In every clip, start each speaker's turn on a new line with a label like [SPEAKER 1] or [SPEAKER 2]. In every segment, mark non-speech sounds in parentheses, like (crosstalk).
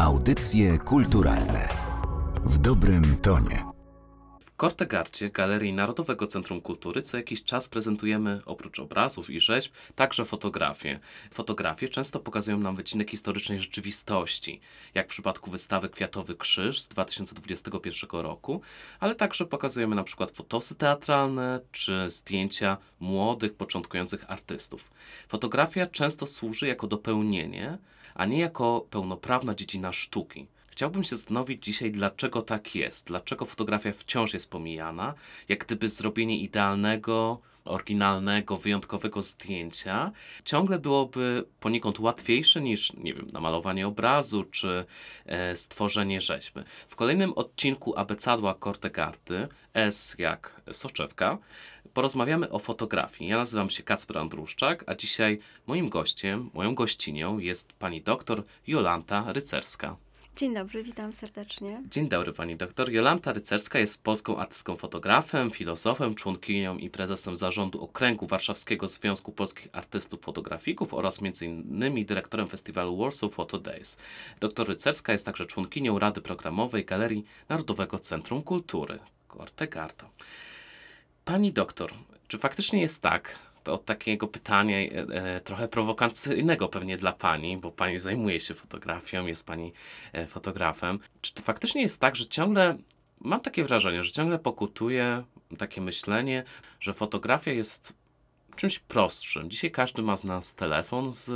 [SPEAKER 1] Audycje kulturalne w dobrym tonie.
[SPEAKER 2] W Kortegarcie, Galerii Narodowego Centrum Kultury, co jakiś czas prezentujemy oprócz obrazów i rzeźb także fotografie. Fotografie często pokazują nam wycinek historycznej rzeczywistości, jak w przypadku wystawy Kwiatowy Krzyż z 2021 roku, ale także pokazujemy na przykład fotosy teatralne czy zdjęcia młodych, początkujących artystów. Fotografia często służy jako dopełnienie, a nie jako pełnoprawna dziedzina sztuki. Chciałbym się zastanowić dzisiaj, dlaczego tak jest, dlaczego fotografia wciąż jest pomijana, jak gdyby zrobienie idealnego, oryginalnego, wyjątkowego zdjęcia ciągle byłoby poniekąd łatwiejsze niż, nie wiem, namalowanie obrazu czy e, stworzenie rzeźby. W kolejnym odcinku Abecadła Kortegardy, S jak soczewka, porozmawiamy o fotografii. Ja nazywam się Kacper Andruszczak, a dzisiaj moim gościem, moją gościnią jest pani doktor Jolanta Rycerska.
[SPEAKER 3] Dzień dobry, witam serdecznie.
[SPEAKER 2] Dzień dobry pani doktor. Jolanta Rycerska jest polską artystką fotografem, filozofem, członkinią i prezesem zarządu okręgu Warszawskiego Związku Polskich Artystów Fotografików oraz m.in. dyrektorem festiwalu Warsaw Photo Days. Doktor Rycerska jest także członkinią Rady Programowej Galerii Narodowego Centrum Kultury Kortegarda. Pani doktor, czy faktycznie jest tak, to od takiego pytania e, e, trochę prowokacyjnego pewnie dla pani, bo pani zajmuje się fotografią, jest pani e, fotografem. Czy to faktycznie jest tak, że ciągle mam takie wrażenie, że ciągle pokutuje takie myślenie, że fotografia jest czymś prostszym. Dzisiaj każdy ma z nas telefon z,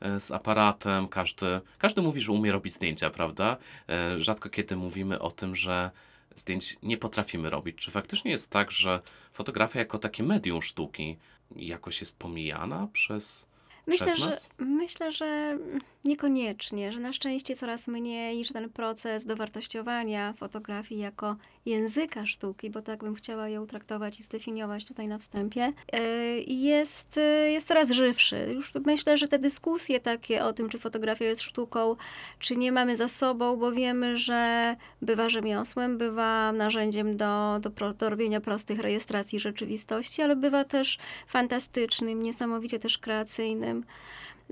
[SPEAKER 2] e, z aparatem, każdy, każdy mówi, że umie robić zdjęcia, prawda? E, Rzadko kiedy mówimy o tym, że zdjęć nie potrafimy robić. Czy faktycznie jest tak, że fotografia jako takie medium sztuki jakoś jest pomijana przez,
[SPEAKER 3] Myślę,
[SPEAKER 2] przez
[SPEAKER 3] że,
[SPEAKER 2] nas?
[SPEAKER 3] myślę, że niekoniecznie, że na szczęście coraz mniej, że ten proces dowartościowania fotografii jako języka sztuki, bo tak bym chciała ją traktować i zdefiniować tutaj na wstępie, e, jest, e, jest coraz żywszy. Już myślę, że te dyskusje takie o tym, czy fotografia jest sztuką, czy nie mamy za sobą, bo wiemy, że bywa rzemiosłem, bywa narzędziem do, do, do robienia prostych rejestracji rzeczywistości, ale bywa też fantastycznym, niesamowicie też kreacyjnym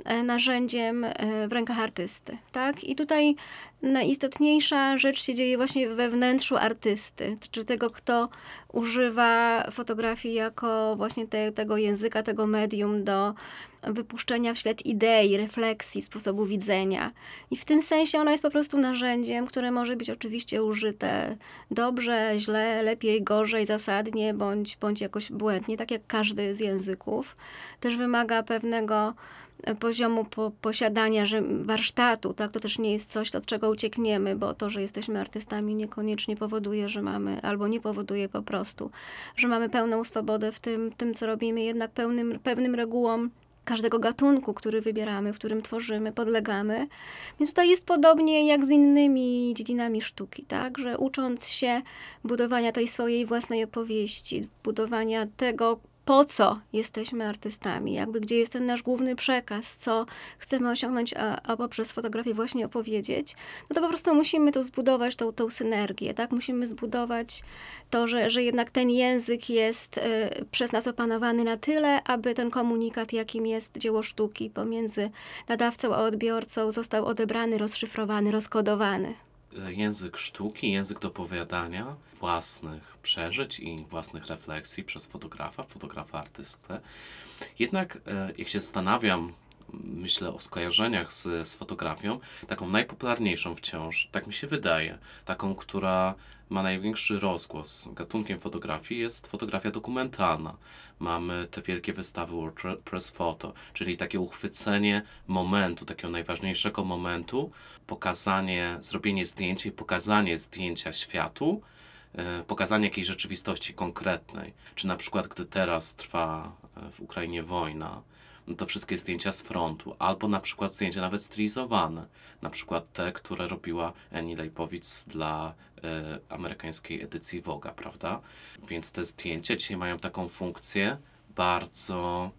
[SPEAKER 3] e, narzędziem w rękach artysty, tak? I tutaj najistotniejsza rzecz się dzieje właśnie we wnętrzu artysty, czy tego, kto używa fotografii jako właśnie te, tego języka, tego medium do wypuszczenia w świat idei, refleksji, sposobu widzenia. I w tym sensie ona jest po prostu narzędziem, które może być oczywiście użyte dobrze, źle, lepiej, gorzej, zasadnie, bądź, bądź jakoś błędnie, tak jak każdy z języków. Też wymaga pewnego poziomu po, posiadania że warsztatu, tak? To też nie jest coś, od czego uciekniemy, bo to, że jesteśmy artystami niekoniecznie powoduje, że mamy, albo nie powoduje po prostu, że mamy pełną swobodę w tym, tym co robimy, jednak pełnym, pewnym regułom każdego gatunku, który wybieramy, w którym tworzymy, podlegamy. Więc tutaj jest podobnie jak z innymi dziedzinami sztuki, tak? Że ucząc się budowania tej swojej własnej opowieści, budowania tego, po co jesteśmy artystami, jakby gdzie jest ten nasz główny przekaz, co chcemy osiągnąć, a, a poprzez fotografię właśnie opowiedzieć, no to po prostu musimy to zbudować, tą, tą synergię, tak? Musimy zbudować to, że, że jednak ten język jest y, przez nas opanowany na tyle, aby ten komunikat, jakim jest dzieło sztuki pomiędzy nadawcą a odbiorcą, został odebrany, rozszyfrowany, rozkodowany
[SPEAKER 2] język sztuki, język do opowiadania własnych przeżyć i własnych refleksji przez fotografa, fotografa artystę. Jednak e, jak się zastanawiam, myślę o skojarzeniach z, z fotografią, taką najpopularniejszą wciąż, tak mi się wydaje, taką, która ma największy rozgłos gatunkiem fotografii jest fotografia dokumentalna. Mamy te wielkie wystawy World Press Photo, czyli takie uchwycenie momentu, takiego najważniejszego momentu, pokazanie, zrobienie zdjęcia i pokazanie zdjęcia światu, e, pokazanie jakiejś rzeczywistości konkretnej. Czy na przykład, gdy teraz trwa e, w Ukrainie wojna, no to wszystkie zdjęcia z frontu, albo na przykład zdjęcia nawet stylizowane, na przykład te, które robiła Annie Leibowitz dla amerykańskiej edycji Voga, prawda? Więc te zdjęcia dzisiaj mają taką funkcję bardzo,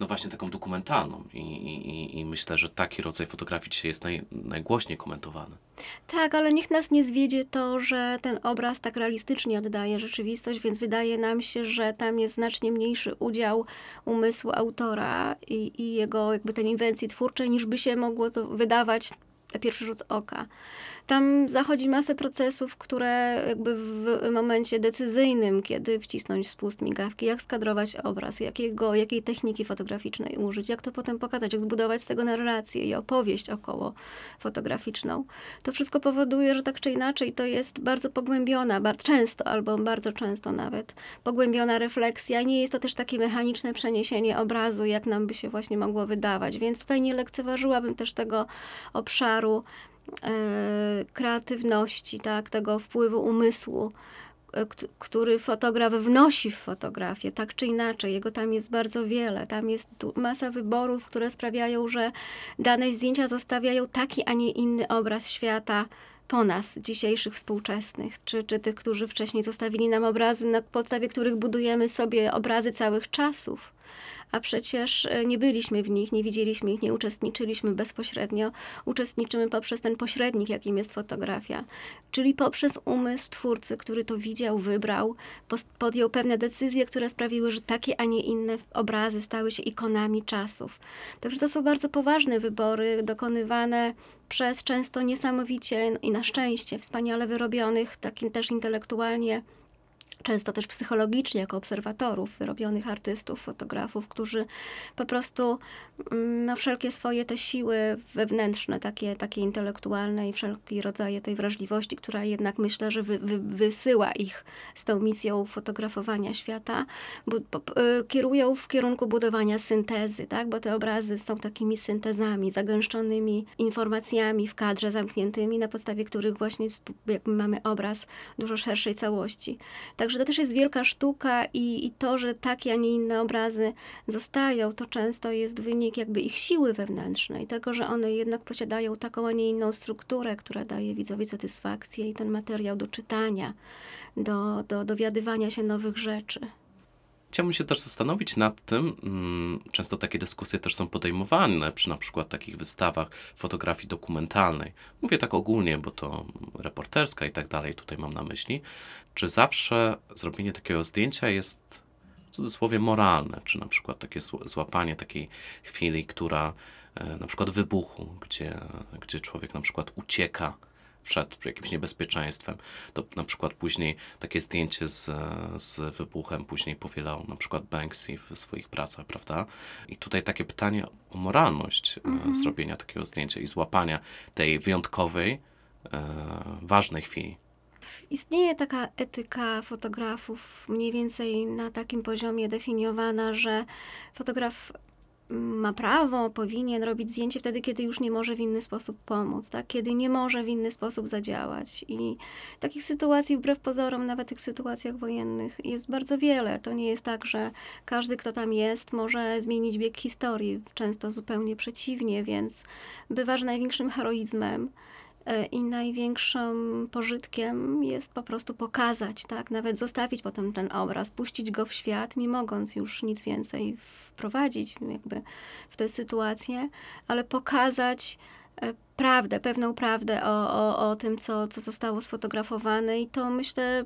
[SPEAKER 2] no właśnie taką dokumentalną i, i, i myślę, że taki rodzaj fotografii dzisiaj jest naj, najgłośniej komentowany.
[SPEAKER 3] Tak, ale niech nas nie zwiedzie to, że ten obraz tak realistycznie oddaje rzeczywistość, więc wydaje nam się, że tam jest znacznie mniejszy udział umysłu autora i, i jego jakby tej inwencji twórczej, niż by się mogło to wydawać na pierwszy rzut oka. Tam zachodzi masę procesów, które jakby w momencie decyzyjnym, kiedy wcisnąć spust migawki, jak skadrować obraz, jakiego, jakiej techniki fotograficznej użyć, jak to potem pokazać, jak zbudować z tego narrację i opowieść około fotograficzną. To wszystko powoduje, że tak czy inaczej to jest bardzo pogłębiona, bardzo często albo bardzo często nawet pogłębiona refleksja. Nie jest to też takie mechaniczne przeniesienie obrazu, jak nam by się właśnie mogło wydawać. Więc tutaj nie lekceważyłabym też tego obszaru kreatywności, tak, tego wpływu umysłu, e, kt- który fotograf wnosi w fotografię, tak czy inaczej. Jego tam jest bardzo wiele. Tam jest masa wyborów, które sprawiają, że dane zdjęcia zostawiają taki, a nie inny obraz świata po nas, dzisiejszych współczesnych, czy, czy tych, którzy wcześniej zostawili nam obrazy, na podstawie których budujemy sobie obrazy całych czasów a przecież e, nie byliśmy w nich, nie widzieliśmy ich, nie uczestniczyliśmy bezpośrednio. Uczestniczymy poprzez ten pośrednik, jakim jest fotografia, czyli poprzez umysł twórcy, który to widział, wybrał, podjął pewne decyzje, które sprawiły, że takie, a nie inne obrazy stały się ikonami czasów. Także to są bardzo poważne wybory, dokonywane przez często niesamowicie i na szczęście wspaniale wyrobionych, takim też intelektualnie często też psychologicznie, jako obserwatorów, wyrobionych artystów, fotografów, którzy po prostu mm, no, wszelkie swoje te siły wewnętrzne, takie, takie intelektualne i wszelkie rodzaje tej wrażliwości, która jednak myślę, że wy, wy, wysyła ich z tą misją fotografowania świata, y, kierują w kierunku budowania syntezy, tak? bo te obrazy są takimi syntezami, zagęszczonymi informacjami w kadrze zamkniętymi, na podstawie których właśnie mamy obraz dużo szerszej całości. Także to też jest wielka sztuka i, i to, że takie, a nie inne obrazy zostają, to często jest wynik jakby ich siły wewnętrznej, tego, że one jednak posiadają taką, a nie inną strukturę, która daje widzowi satysfakcję i ten materiał do czytania, do, do dowiadywania się nowych rzeczy.
[SPEAKER 2] Chciałbym się też zastanowić nad tym, mm, często takie dyskusje też są podejmowane przy na przykład takich wystawach fotografii dokumentalnej. Mówię tak ogólnie, bo to reporterska i tak dalej, tutaj mam na myśli. Czy zawsze zrobienie takiego zdjęcia jest w cudzysłowie moralne? Czy na przykład takie zł- złapanie takiej chwili, która e, na przykład wybuchu, gdzie, gdzie człowiek na przykład ucieka przed jakimś niebezpieczeństwem. To na przykład później takie zdjęcie z, z wybuchem później powielał na przykład Banksy w swoich pracach, prawda? I tutaj takie pytanie o moralność e, zrobienia takiego zdjęcia i złapania tej wyjątkowej, e, ważnej chwili.
[SPEAKER 3] Istnieje taka etyka fotografów, mniej więcej na takim poziomie definiowana, że fotograf ma prawo, powinien robić zdjęcie wtedy, kiedy już nie może w inny sposób pomóc, tak? kiedy nie może w inny sposób zadziałać. I takich sytuacji, wbrew pozorom, nawet tych sytuacjach wojennych, jest bardzo wiele. To nie jest tak, że każdy, kto tam jest, może zmienić bieg historii. Często zupełnie przeciwnie, więc bywa, że największym heroizmem I największym pożytkiem jest po prostu pokazać, tak? Nawet zostawić potem ten obraz, puścić go w świat, nie mogąc już nic więcej wprowadzić jakby w tę sytuację, ale pokazać e, prawdę, pewną prawdę o, o, o tym, co, co zostało sfotografowane i to myślę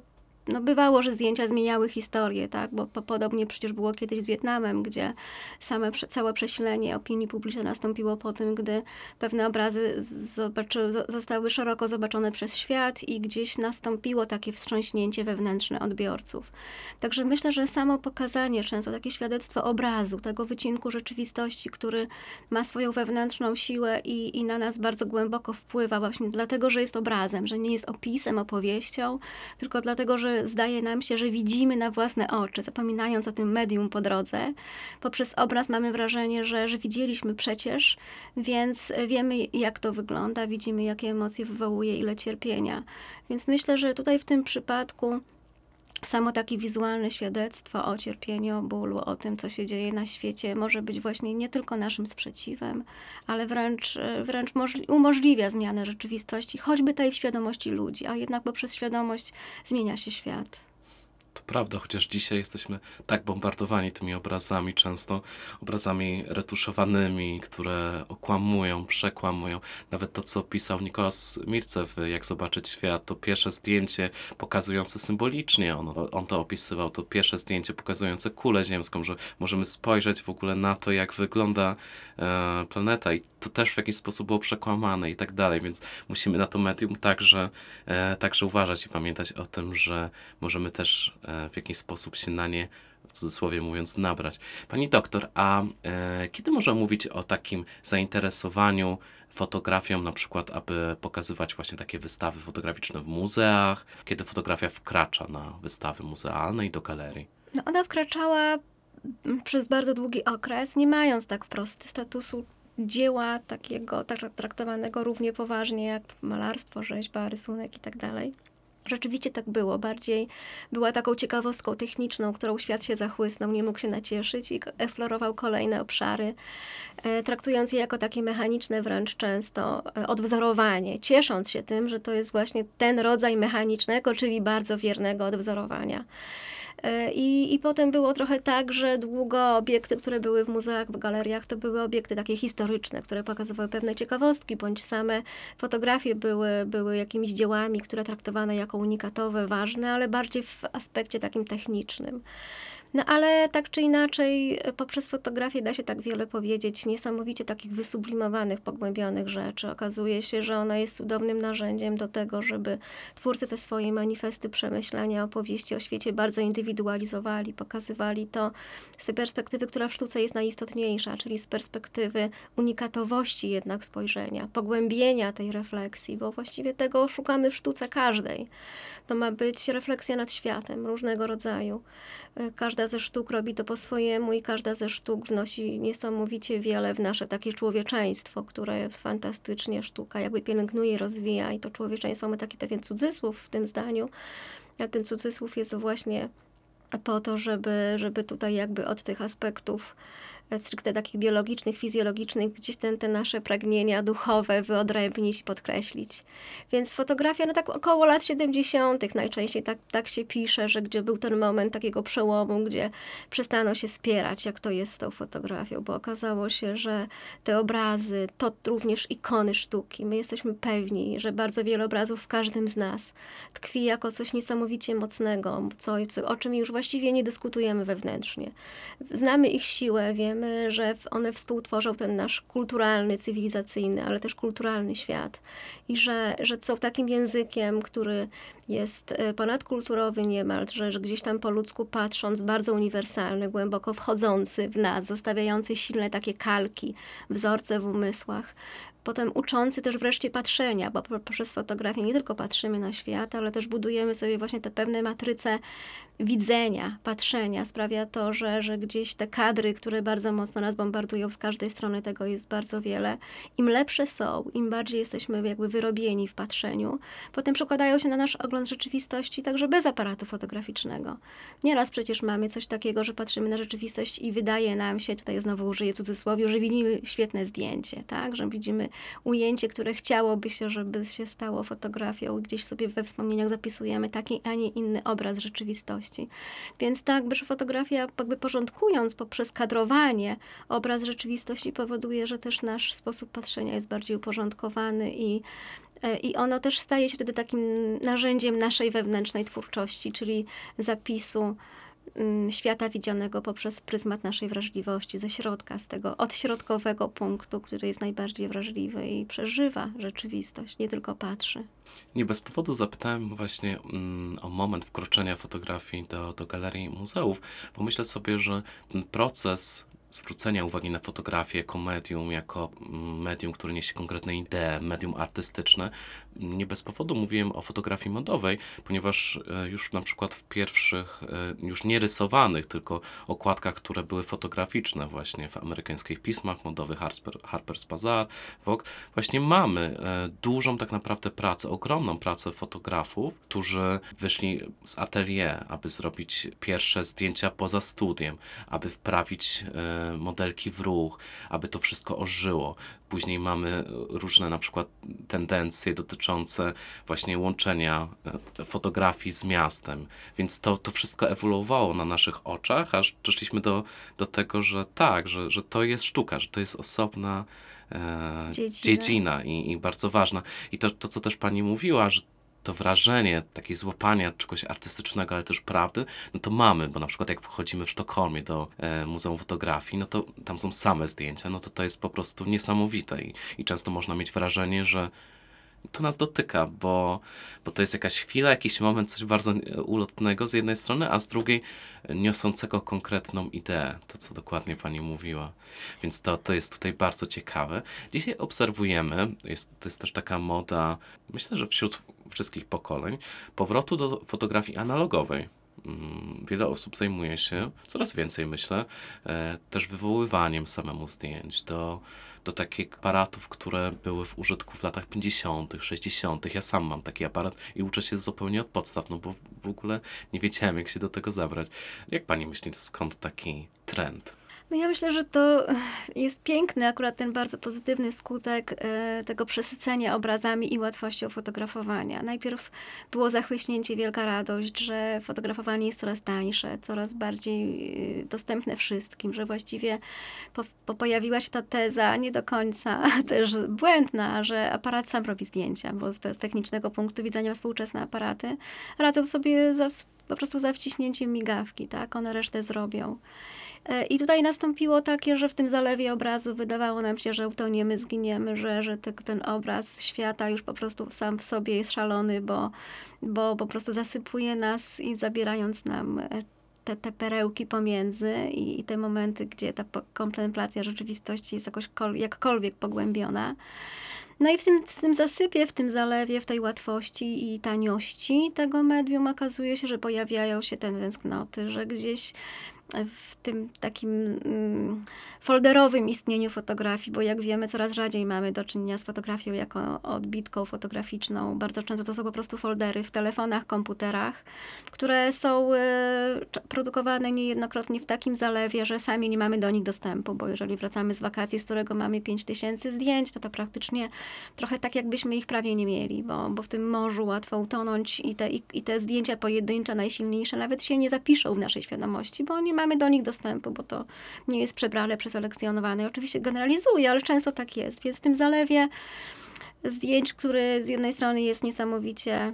[SPEAKER 3] no bywało, że zdjęcia zmieniały historię, tak? Bo po, podobnie przecież było kiedyś z Wietnamem, gdzie same, całe przesilenie opinii publicznej nastąpiło po tym, gdy pewne obrazy zostały szeroko zobaczone przez świat i gdzieś nastąpiło takie wstrząśnięcie wewnętrzne odbiorców. Także myślę, że samo pokazanie, często takie świadectwo obrazu, tego wycinku rzeczywistości, który ma swoją wewnętrzną siłę i, i na nas bardzo głęboko wpływa właśnie dlatego, że jest obrazem, że nie jest opisem, opowieścią, tylko dlatego, że zdaje nam się, że widzimy na własne oczy, zapominając o tym medium po drodze. Poprzez obraz mamy wrażenie, że, że widzieliśmy przecież, więc wiemy, jak to wygląda, widzimy, jakie emocje wywołuje, ile cierpienia. Więc myślę, że tutaj w tym przypadku samo takie wizualne świadectwo o cierpieniu, o bólu, o tym, co się dzieje na świecie, może być właśnie nie tylko naszym sprzeciwem, ale wręcz, wręcz możli- umożliwia zmianę rzeczywistości, choćby tej w świadomości ludzi, a jednak poprzez świadomość zmienia się świat.
[SPEAKER 2] To prawda, chociaż dzisiaj jesteśmy tak bombardowani tymi obrazami, często obrazami retuszowanymi, które okłamują, przekłamują. Nawet to, co pisał Nikolas Mirce w Jak zobaczyć świat, to pierwsze zdjęcie pokazujące symbolicznie, on, on to opisywał, to pierwsze zdjęcie pokazujące kulę ziemską, że możemy spojrzeć w ogóle na to, jak wygląda e, planeta i to też w jakiś sposób było przekłamane i tak dalej, więc musimy na to medium także, e, także uważać i pamiętać o tym, że możemy też w jakiś sposób się na nie w cudzysłowie mówiąc, nabrać. Pani doktor, a e, kiedy można mówić o takim zainteresowaniu fotografią, na przykład, aby pokazywać właśnie takie wystawy fotograficzne w muzeach, kiedy fotografia wkracza na wystawy muzealne i do galerii?
[SPEAKER 3] No ona wkraczała przez bardzo długi okres, nie mając tak wprost statusu dzieła takiego tak traktowanego równie poważnie jak malarstwo, rzeźba, rysunek i tak dalej. Rzeczywiście tak było. Bardziej była taką ciekawostką techniczną, którą świat się zachłysnął, nie mógł się nacieszyć i eksplorował kolejne obszary, e, traktując je jako takie mechaniczne wręcz często e, odwzorowanie, ciesząc się tym, że to jest właśnie ten rodzaj mechanicznego, czyli bardzo wiernego odwzorowania. E, I, I potem było trochę tak, że długo obiekty, które były w muzeach, w galeriach, to były obiekty takie historyczne, które pokazywały pewne ciekawostki, bądź same fotografie były, były jakimiś dziełami, które traktowane jako unikatowe, ważne, ale bardziej w aspekcie takim technicznym. No ale tak czy inaczej, poprzez fotografię da się tak wiele powiedzieć, niesamowicie takich wysublimowanych, pogłębionych rzeczy. Okazuje się, że ona jest cudownym narzędziem do tego, żeby twórcy te swoje manifesty, przemyślenia, opowieści o świecie bardzo indywidualizowali, pokazywali to z tej perspektywy, która w sztuce jest najistotniejsza, czyli z perspektywy unikatowości jednak spojrzenia, pogłębienia tej refleksji, bo właściwie tego szukamy w sztuce każdej. To ma być refleksja nad światem różnego rodzaju. Każda ze sztuk robi to po swojemu i każda ze sztuk wnosi niesamowicie wiele w nasze takie człowieczeństwo, które fantastycznie sztuka jakby pielęgnuje rozwija. I to człowieczeństwo ma taki pewien cudzysłów w tym zdaniu, a ten cudzysłów jest właśnie po to, żeby, żeby tutaj jakby od tych aspektów stricte takich biologicznych, fizjologicznych, gdzieś ten, te nasze pragnienia duchowe wyodrębnić i podkreślić. Więc fotografia, no tak około lat 70. najczęściej tak, tak się pisze, że gdzie był ten moment takiego przełomu, gdzie przestano się spierać, jak to jest z tą fotografią, bo okazało się, że te obrazy to również ikony sztuki. My jesteśmy pewni, że bardzo wiele obrazów w każdym z nas tkwi jako coś niesamowicie mocnego, co, o czym już właściwie nie dyskutujemy wewnętrznie. Znamy ich siłę, wiemy, wiemy, że one współtworzą ten nasz kulturalny, cywilizacyjny, ale też kulturalny świat. I że, że są takim językiem, który jest e, ponadkulturowy niemal, że, że gdzieś tam po ludzku patrząc, bardzo uniwersalny, głęboko wchodzący w nas, zostawiający silne takie kalki, wzorce w umysłach potem uczący też wreszcie patrzenia, bo poprzez fotografię nie tylko patrzymy na świat, ale też budujemy sobie właśnie te pewne matryce widzenia, patrzenia. Sprawia to, że, że gdzieś te kadry, które bardzo mocno nas bombardują z każdej strony, tego jest bardzo wiele. Im lepsze są, im bardziej jesteśmy jakby wyrobieni w patrzeniu, potem przekładają się na nasz ogląd rzeczywistości także bez aparatu fotograficznego. Nieraz przecież mamy coś takiego, że patrzymy na rzeczywistość i wydaje nam się, tutaj znowu użyję cudzysłowie, że widzimy świetne zdjęcie, tak? Że widzimy ujęcie, które chciałoby się, żeby się stało fotografią. Gdzieś sobie we wspomnieniach zapisujemy taki, a nie inny obraz rzeczywistości. Więc tak, że fotografia jakby porządkując poprzez kadrowanie obraz rzeczywistości powoduje, że też nasz sposób patrzenia jest bardziej uporządkowany i e, i ono też staje się wtedy takim narzędziem naszej wewnętrznej twórczości, czyli zapisu świata widzianego poprzez pryzmat naszej wrażliwości, ze środka, z tego odśrodkowego punktu, który jest najbardziej wrażliwy i przeżywa rzeczywistość, nie tylko patrzy.
[SPEAKER 2] Nie bez powodu zapytałem właśnie mm, o moment wkroczenia fotografii do, do galerii muzeów, bo myślę sobie, że ten proces zwrócenia uwagi na fotografię jako medium, jako mm, medium, które niesie konkretne idee, medium artystyczne. Nie bez powodu mówiłem o fotografii modowej, ponieważ e, już na przykład w pierwszych, e, już nie rysowanych, tylko okładkach, które były fotograficzne właśnie w amerykańskich pismach modowych Harper, Harper's Bazaar, Vogue, właśnie mamy e, dużą tak naprawdę pracę, ogromną pracę fotografów, którzy wyszli z atelier, aby zrobić pierwsze zdjęcia poza studiem, aby wprawić modelki w ruch, aby to wszystko ożyło. Później mamy e, różne na przykład tendencje dotyczące właśnie łączenia e, fotografii z miastem. Więc to, to wszystko ewoluowało na naszych oczach, aż doszliśmy do, do tego, że tak, że, że to jest sztuka, że to jest osobna e,
[SPEAKER 3] Dziedzina.
[SPEAKER 2] dziedzina i, i bardzo ważna. I to, to, co też pani mówiła, że to wrażenie takie złapania czegoś artystycznego, ale też prawdy, no to mamy, bo na przykład jak wchodzimy w Sztokholmie do e, Muzeum Fotografii, no to tam są same zdjęcia, no to to jest po prostu niesamowite i, i często można mieć wrażenie, że to nas dotyka, bo, bo to jest jakaś chwila, jakiś moment, coś bardzo e, ulotnego z jednej strony, a z drugiej niosącego konkretną ideę, to co dokładnie pani mówiła. Więc to, to jest tutaj bardzo ciekawe. Dzisiaj obserwujemy, jest, to jest też taka moda, myślę, że wśród wszystkich pokoleń, powrotu do fotografii analogowej. Mm, Wiele osób zajmuje się, coraz więcej myślę, e, też wywoływaniem samemu zdjęć do, do takich aparatów, które były w użytku w latach 50., 60. Ja sam mam taki aparat i uczę się zupełnie od podstaw, no bo w ogóle nie wiedziałem, jak się do tego zabrać. Jak pani myśli, skąd taki trend?
[SPEAKER 3] No ja myślę, że to jest piękny akurat ten bardzo pozytywny skutek e, tego przesycenia obrazami i łatwością fotografowania. Najpierw było zachłyśnięcie, wielka radość, że fotografowanie jest coraz tańsze, coraz bardziej e, dostępne wszystkim, że właściwie po, po pojawiła się ta teza, nie do końca (laughs) też błędna, że aparat sam robi zdjęcia, bo z technicznego punktu widzenia współczesne aparaty radzą sobie za, po prostu za wciśnięciem migawki, tak? One resztę zrobią. E, I tutaj nastąpiło takie, że w tym zalewie obrazu wydawało nam się, że utoniemy, zginiemy, że, że te, ten obraz świata już po prostu sam w sobie jest szalony, bo, bo po prostu zasypuje nas i zabierając nam e, te, te perełki pomiędzy i, i te momenty, gdzie ta kontemplacja rzeczywistości jest jakoś kol, jakkolwiek pogłębiona. No i w tym, w tym zasypie, w tym zalewie, w tej łatwości i taniości tego medium okazuje się, że pojawiają się te tęsknoty, że gdzieś w tym takim mm, folderowym istnieniu fotografii, bo jak wiemy, coraz rzadziej mamy do czynienia z fotografią jako odbitką fotograficzną. Bardzo często to są po prostu foldery w telefonach, komputerach, które są e, produkowane niejednokrotnie w takim zalewie, że sami nie mamy do nich dostępu, bo jeżeli wracamy z wakacji, z którego mamy 5000 zdjęć, to to praktycznie trochę tak, jakbyśmy ich prawie nie mieli, bo, bo w tym morzu łatwo utonąć i te, i, i te zdjęcia pojedyncze, najsilniejsze, nawet się nie zapiszą w naszej świadomości, bo nie mamy do nich dostępu, bo to nie jest przebrane, przeselekcjonowane. Oczywiście generalizuję, ale często tak jest. Więc w tym zalewie zdjęć, który z jednej strony jest niesamowicie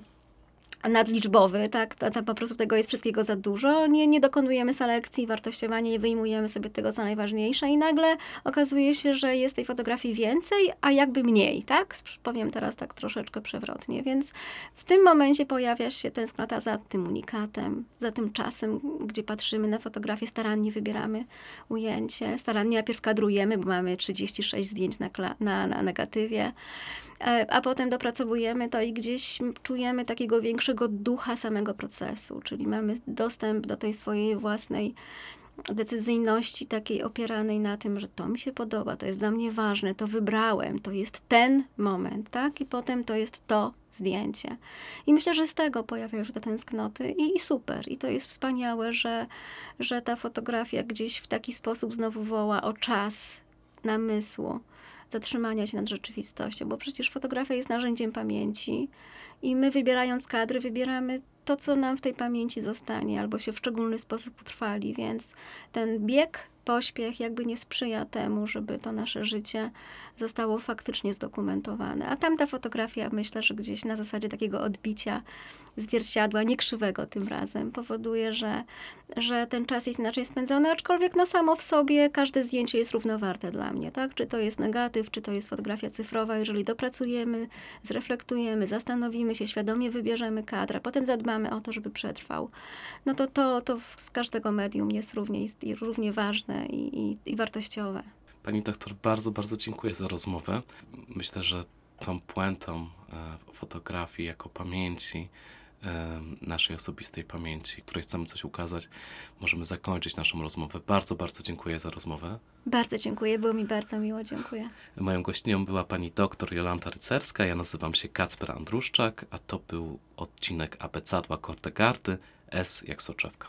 [SPEAKER 3] nadliczbowy, tak, ta, ta po prostu tego jest wszystkiego za dużo, nie, nie dokonujemy selekcji, wartościowania, nie wyjmujemy sobie tego, co najważniejsze. I nagle okazuje się, że jest tej fotografii więcej, a jakby mniej, tak? Powiem teraz tak troszeczkę przewrotnie, więc w tym momencie pojawia się tęsknota za tym unikatem, za tym czasem, gdzie patrzymy na fotografię, starannie wybieramy ujęcie, starannie najpierw kadrujemy, bo mamy 36 zdjęć na, na, na negatywie, a potem dopracowujemy to i gdzieś czujemy takiego większego ducha samego procesu, czyli mamy dostęp do tej swojej własnej decyzyjności takiej opieranej na tym, że to mi się podoba, to jest dla mnie ważne, to wybrałem, to jest ten moment, tak? I potem to jest to zdjęcie. I myślę, że z tego pojawiają się te tęsknoty i, i super. I to jest wspaniałe, że, że ta fotografia gdzieś w taki sposób znowu woła o czas namysłu, zatrzymania się nad rzeczywistością, bo przecież fotografia jest narzędziem pamięci i my wybierając kadry, wybieramy to, co nam w tej pamięci zostanie, albo się w szczególny sposób utrwali, więc ten bieg, pośpiech jakby nie sprzyja temu, żeby to nasze życie zostało faktycznie zdokumentowane. A tamta fotografia, myślę, że gdzieś na zasadzie takiego odbicia zwierciadła, nie krzywego tym razem, powoduje, że, że ten czas jest inaczej spędzony, aczkolwiek no samo w sobie każde zdjęcie jest równowarte dla mnie, tak? Czy to jest negatyw, czy to jest fotografia cyfrowa, jeżeli dopracujemy, zreflektujemy, zastanowimy się, świadomie wybierzemy kadr, a potem zadbamy o to, żeby przetrwał, no to to, to z każdego medium jest równie, jest równie ważne i, i, i wartościowe.
[SPEAKER 2] Pani doktor, bardzo, bardzo dziękuję za rozmowę. Myślę, że tą puentą e, fotografii jako pamięci, e, naszej osobistej pamięci, której chcemy coś ukazać, możemy zakończyć naszą rozmowę. Bardzo, bardzo dziękuję za rozmowę.
[SPEAKER 3] Bardzo dziękuję, było mi bardzo miło, dziękuję.
[SPEAKER 2] Moją gościnią była pani doktor Jolanta Rycerska, ja nazywam się Kacper Andruszczak, a to był odcinek Abecadła Kortegardy, S jak soczewka.